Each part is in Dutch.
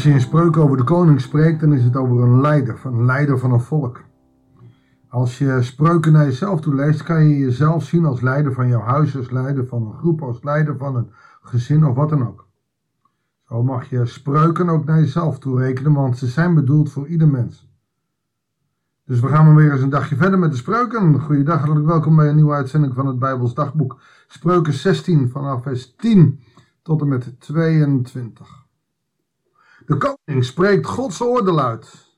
Als je in spreuken over de koning spreekt, dan is het over een leider, van een leider van een volk. Als je spreuken naar jezelf toe leest, kan je jezelf zien als leider van jouw huis, als leider van een groep, als leider van een gezin of wat dan ook. Zo mag je spreuken ook naar jezelf toe rekenen, want ze zijn bedoeld voor ieder mens. Dus we gaan maar weer eens een dagje verder met de spreuken. Goeiedag, hartelijk welkom bij een nieuwe uitzending van het Bijbels Dagboek. Spreuken 16 vanaf vers 10 tot en met 22. De koning spreekt Gods oordeel uit.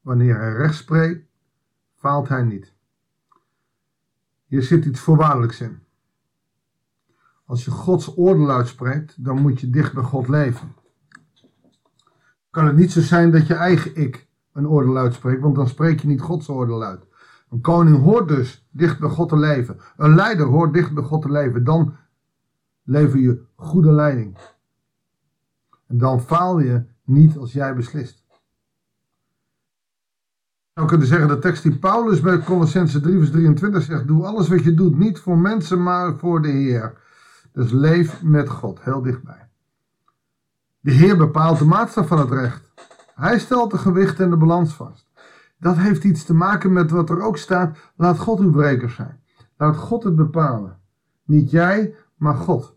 Wanneer hij recht spreekt, faalt hij niet. Hier zit iets voorwaardelijks in. Als je Gods oordeel uitspreekt, dan moet je dicht bij God leven. Kan het niet zo zijn dat je eigen ik een oordeel uitspreekt, want dan spreek je niet Gods oordeel uit. Een koning hoort dus dicht bij God te leven. Een leider hoort dicht bij God te leven. Dan lever je goede leiding. En dan faal je niet als jij beslist. Je zou kunnen zeggen, de tekst die Paulus bij Colossense 3 vers 23 zegt, doe alles wat je doet, niet voor mensen, maar voor de Heer. Dus leef met God, heel dichtbij. De Heer bepaalt de maatstaf van het recht. Hij stelt de gewicht en de balans vast. Dat heeft iets te maken met wat er ook staat, laat God uw breker zijn. Laat God het bepalen. Niet jij, maar God.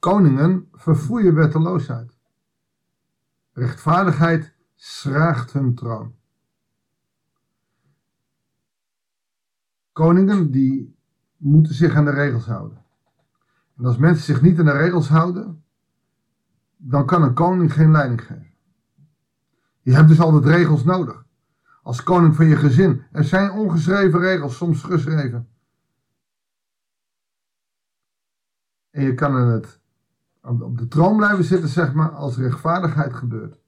Koningen verfoeien wetteloosheid. Rechtvaardigheid schraagt hun troon. Koningen die moeten zich aan de regels houden. En als mensen zich niet aan de regels houden, dan kan een koning geen leiding geven. Je hebt dus altijd regels nodig. Als koning van je gezin. Er zijn ongeschreven regels, soms geschreven. En je kan in het, op de troon blijven zitten, zeg maar, als rechtvaardigheid gebeurt.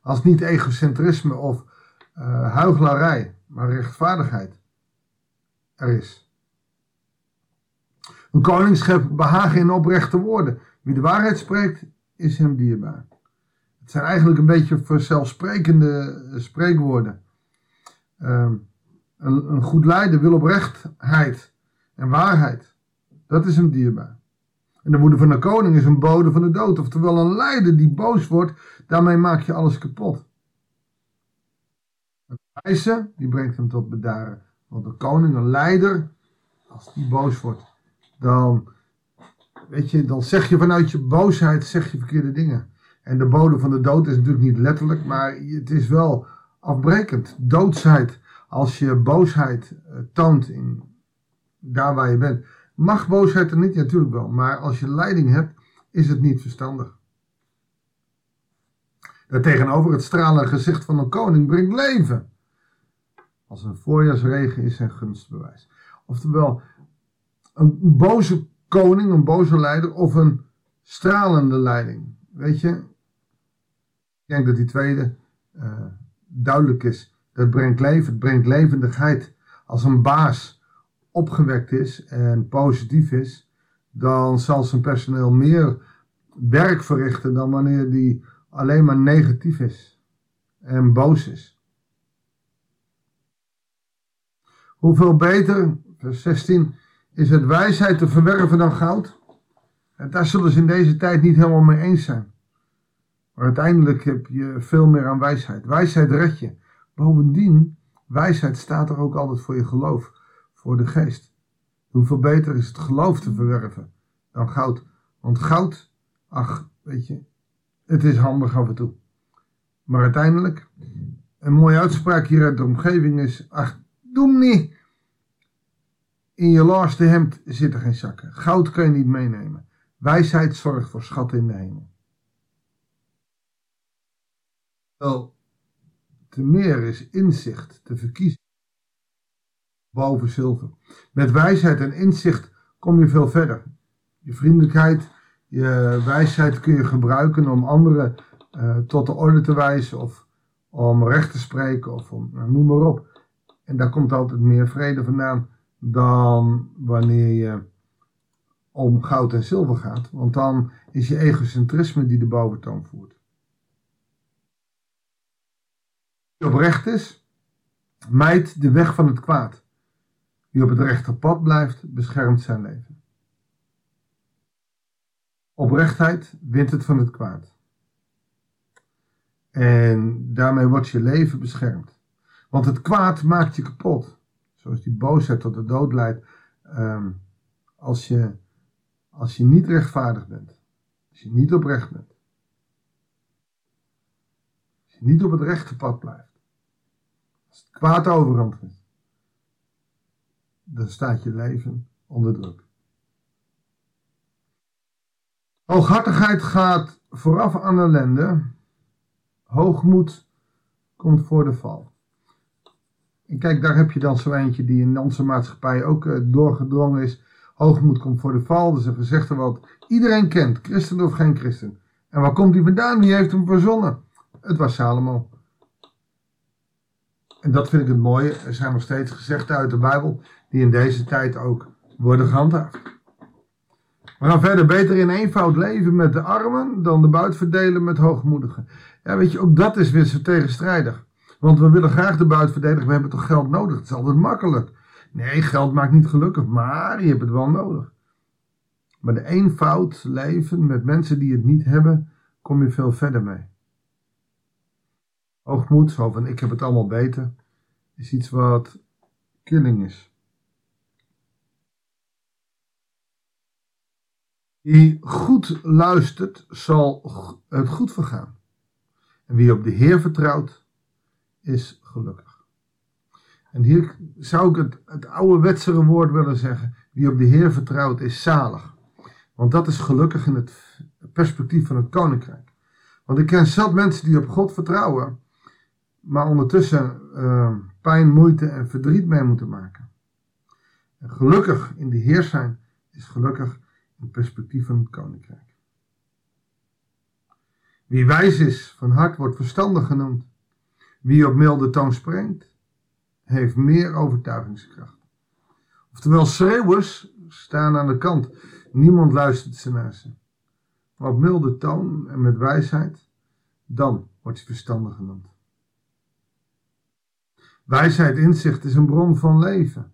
Als niet egocentrisme of uh, maar rechtvaardigheid er is. Een koning schept behagen in oprechte woorden. Wie de waarheid spreekt, is hem dierbaar. Het zijn eigenlijk een beetje vanzelfsprekende spreekwoorden. Uh, een, een goed leider wil oprechtheid en waarheid. Dat is hem dierbaar. En de woede van de koning is een bode van de dood. Oftewel een leider die boos wordt, daarmee maak je alles kapot. Een wijze, die brengt hem tot bedaren. Want een koning, een leider, als die boos wordt, dan, weet je, dan zeg je vanuit je boosheid zeg je verkeerde dingen. En de bode van de dood is natuurlijk niet letterlijk, maar het is wel afbrekend. Doodsheid, als je boosheid eh, toont in daar waar je bent. Mag boosheid er niet? Ja, natuurlijk wel. Maar als je leiding hebt, is het niet verstandig. Daartegenover het stralende gezicht van een koning brengt leven. Als een voorjaarsregen is zijn gunstbewijs. Oftewel, een boze koning, een boze leider of een stralende leiding. Weet je, ik denk dat die tweede uh, duidelijk is. Dat brengt leven, het brengt levendigheid. Als een baas opgewekt is en positief is, dan zal zijn personeel meer werk verrichten dan wanneer die alleen maar negatief is en boos is. Hoeveel beter, vers 16, is het wijsheid te verwerven dan goud? En daar zullen ze in deze tijd niet helemaal mee eens zijn. Maar uiteindelijk heb je veel meer aan wijsheid. Wijsheid red je. Bovendien, wijsheid staat er ook altijd voor je geloof voor de geest. Hoeveel beter is het geloof te verwerven dan goud. Want goud, ach, weet je, het is handig af en toe. Maar uiteindelijk, een mooie uitspraak hier uit de omgeving is, ach, doe niet. In je laarste hemd zitten geen zakken. Goud kan je niet meenemen. Wijsheid zorgt voor schatten in de hemel. Wel, te meer is inzicht te verkiezen boven zilver. Met wijsheid en inzicht kom je veel verder. Je vriendelijkheid, je wijsheid kun je gebruiken om anderen uh, tot de orde te wijzen of om recht te spreken of om, nou, noem maar op. En daar komt altijd meer vrede vandaan dan wanneer je om goud en zilver gaat. Want dan is je egocentrisme die de boventoon voert. Oprecht is, mijt de weg van het kwaad. Wie op het rechte pad blijft, beschermt zijn leven. Oprechtheid wint het van het kwaad. En daarmee wordt je leven beschermd. Want het kwaad maakt je kapot. Zoals die boosheid tot de dood leidt. Ehm, als, je, als je niet rechtvaardig bent. Als je niet oprecht bent. Als je niet op het rechte pad blijft. Als het kwaad overhand is. Dan staat je leven onder druk. Hooghartigheid gaat vooraf aan ellende. Hoogmoed komt voor de val. En kijk, daar heb je dan zo eentje die in onze maatschappij ook uh, doorgedrongen is. Hoogmoed komt voor de val. Dat is een gezegde wat iedereen kent, christen of geen christen. En waar komt die vandaan? Wie heeft hem verzonnen? Het was Salomo. En dat vind ik het mooie. Er zijn nog steeds gezegden uit de Bijbel die in deze tijd ook worden gehandhaafd. We gaan verder beter in eenvoud leven met de armen dan de buit verdelen met hoogmoedigen. Ja, weet je, ook dat is weer zo tegenstrijdig. Want we willen graag de buit verdedigen, we hebben toch geld nodig? Het is altijd makkelijk. Nee, geld maakt niet gelukkig, maar je hebt het wel nodig. Maar de eenvoud leven met mensen die het niet hebben, kom je veel verder mee. Hoogmoed, zo van ik heb het allemaal beter, is iets wat killing is. Wie goed luistert, zal het goed vergaan. En wie op de Heer vertrouwt, is gelukkig. En hier zou ik het, het ouderwetsere woord willen zeggen. Wie op de Heer vertrouwt, is zalig. Want dat is gelukkig in het perspectief van het koninkrijk. Want ik ken zat mensen die op God vertrouwen, maar ondertussen uh, pijn, moeite en verdriet mee moeten maken. En gelukkig in de Heer zijn is gelukkig in perspectief van het koninkrijk. Wie wijs is van hart wordt verstandig genoemd. Wie op milde toon spreekt, heeft meer overtuigingskracht. Oftewel, schreeuwers staan aan de kant. Niemand luistert ze naar ze. Maar op milde toon en met wijsheid, dan wordt je verstandig genoemd. Wijsheid, inzicht is een bron van leven.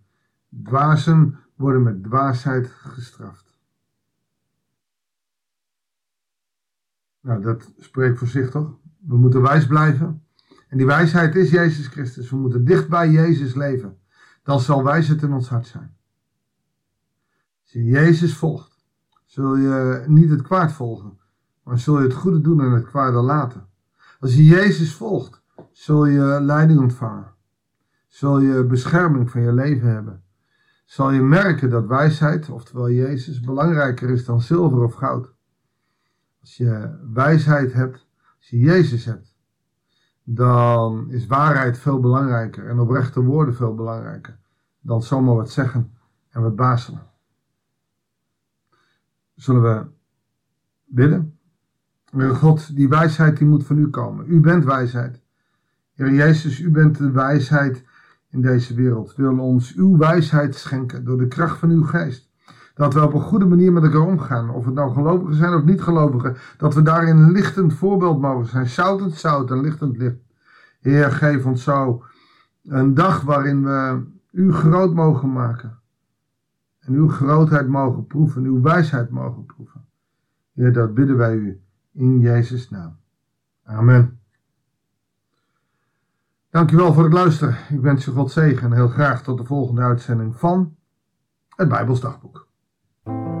Dwazen worden met dwaasheid gestraft. Nou, dat spreekt voor zich toch? We moeten wijs blijven. En die wijsheid is Jezus Christus. We moeten dicht bij Jezus leven. Dan zal wijsheid in ons hart zijn. Als je Jezus volgt, zul je niet het kwaad volgen, maar zul je het goede doen en het kwade laten. Als je Jezus volgt, zul je leiding ontvangen. Zul je bescherming van je leven hebben. Zal je merken dat wijsheid, oftewel Jezus, belangrijker is dan zilver of goud. Als je wijsheid hebt, als je Jezus hebt, dan is waarheid veel belangrijker en oprechte woorden veel belangrijker dan zomaar wat zeggen en wat bazelen. Zullen we bidden? Heer God, die wijsheid die moet van u komen. U bent wijsheid. Heer Jezus, u bent de wijsheid in deze wereld. Wil ons uw wijsheid schenken door de kracht van uw geest. Dat we op een goede manier met elkaar omgaan. Of het nou gelovigen zijn of niet gelovigen. Dat we daarin een lichtend voorbeeld mogen zijn. Zoutend zout en lichtend licht. Heer, geef ons zo een dag waarin we u groot mogen maken. En uw grootheid mogen proeven. Uw wijsheid mogen proeven. Heer, dat bidden wij u in Jezus' naam. Amen. Dankjewel voor het luisteren. Ik wens je God zegen en heel graag tot de volgende uitzending van het Bijbelsdagboek. Thank thank you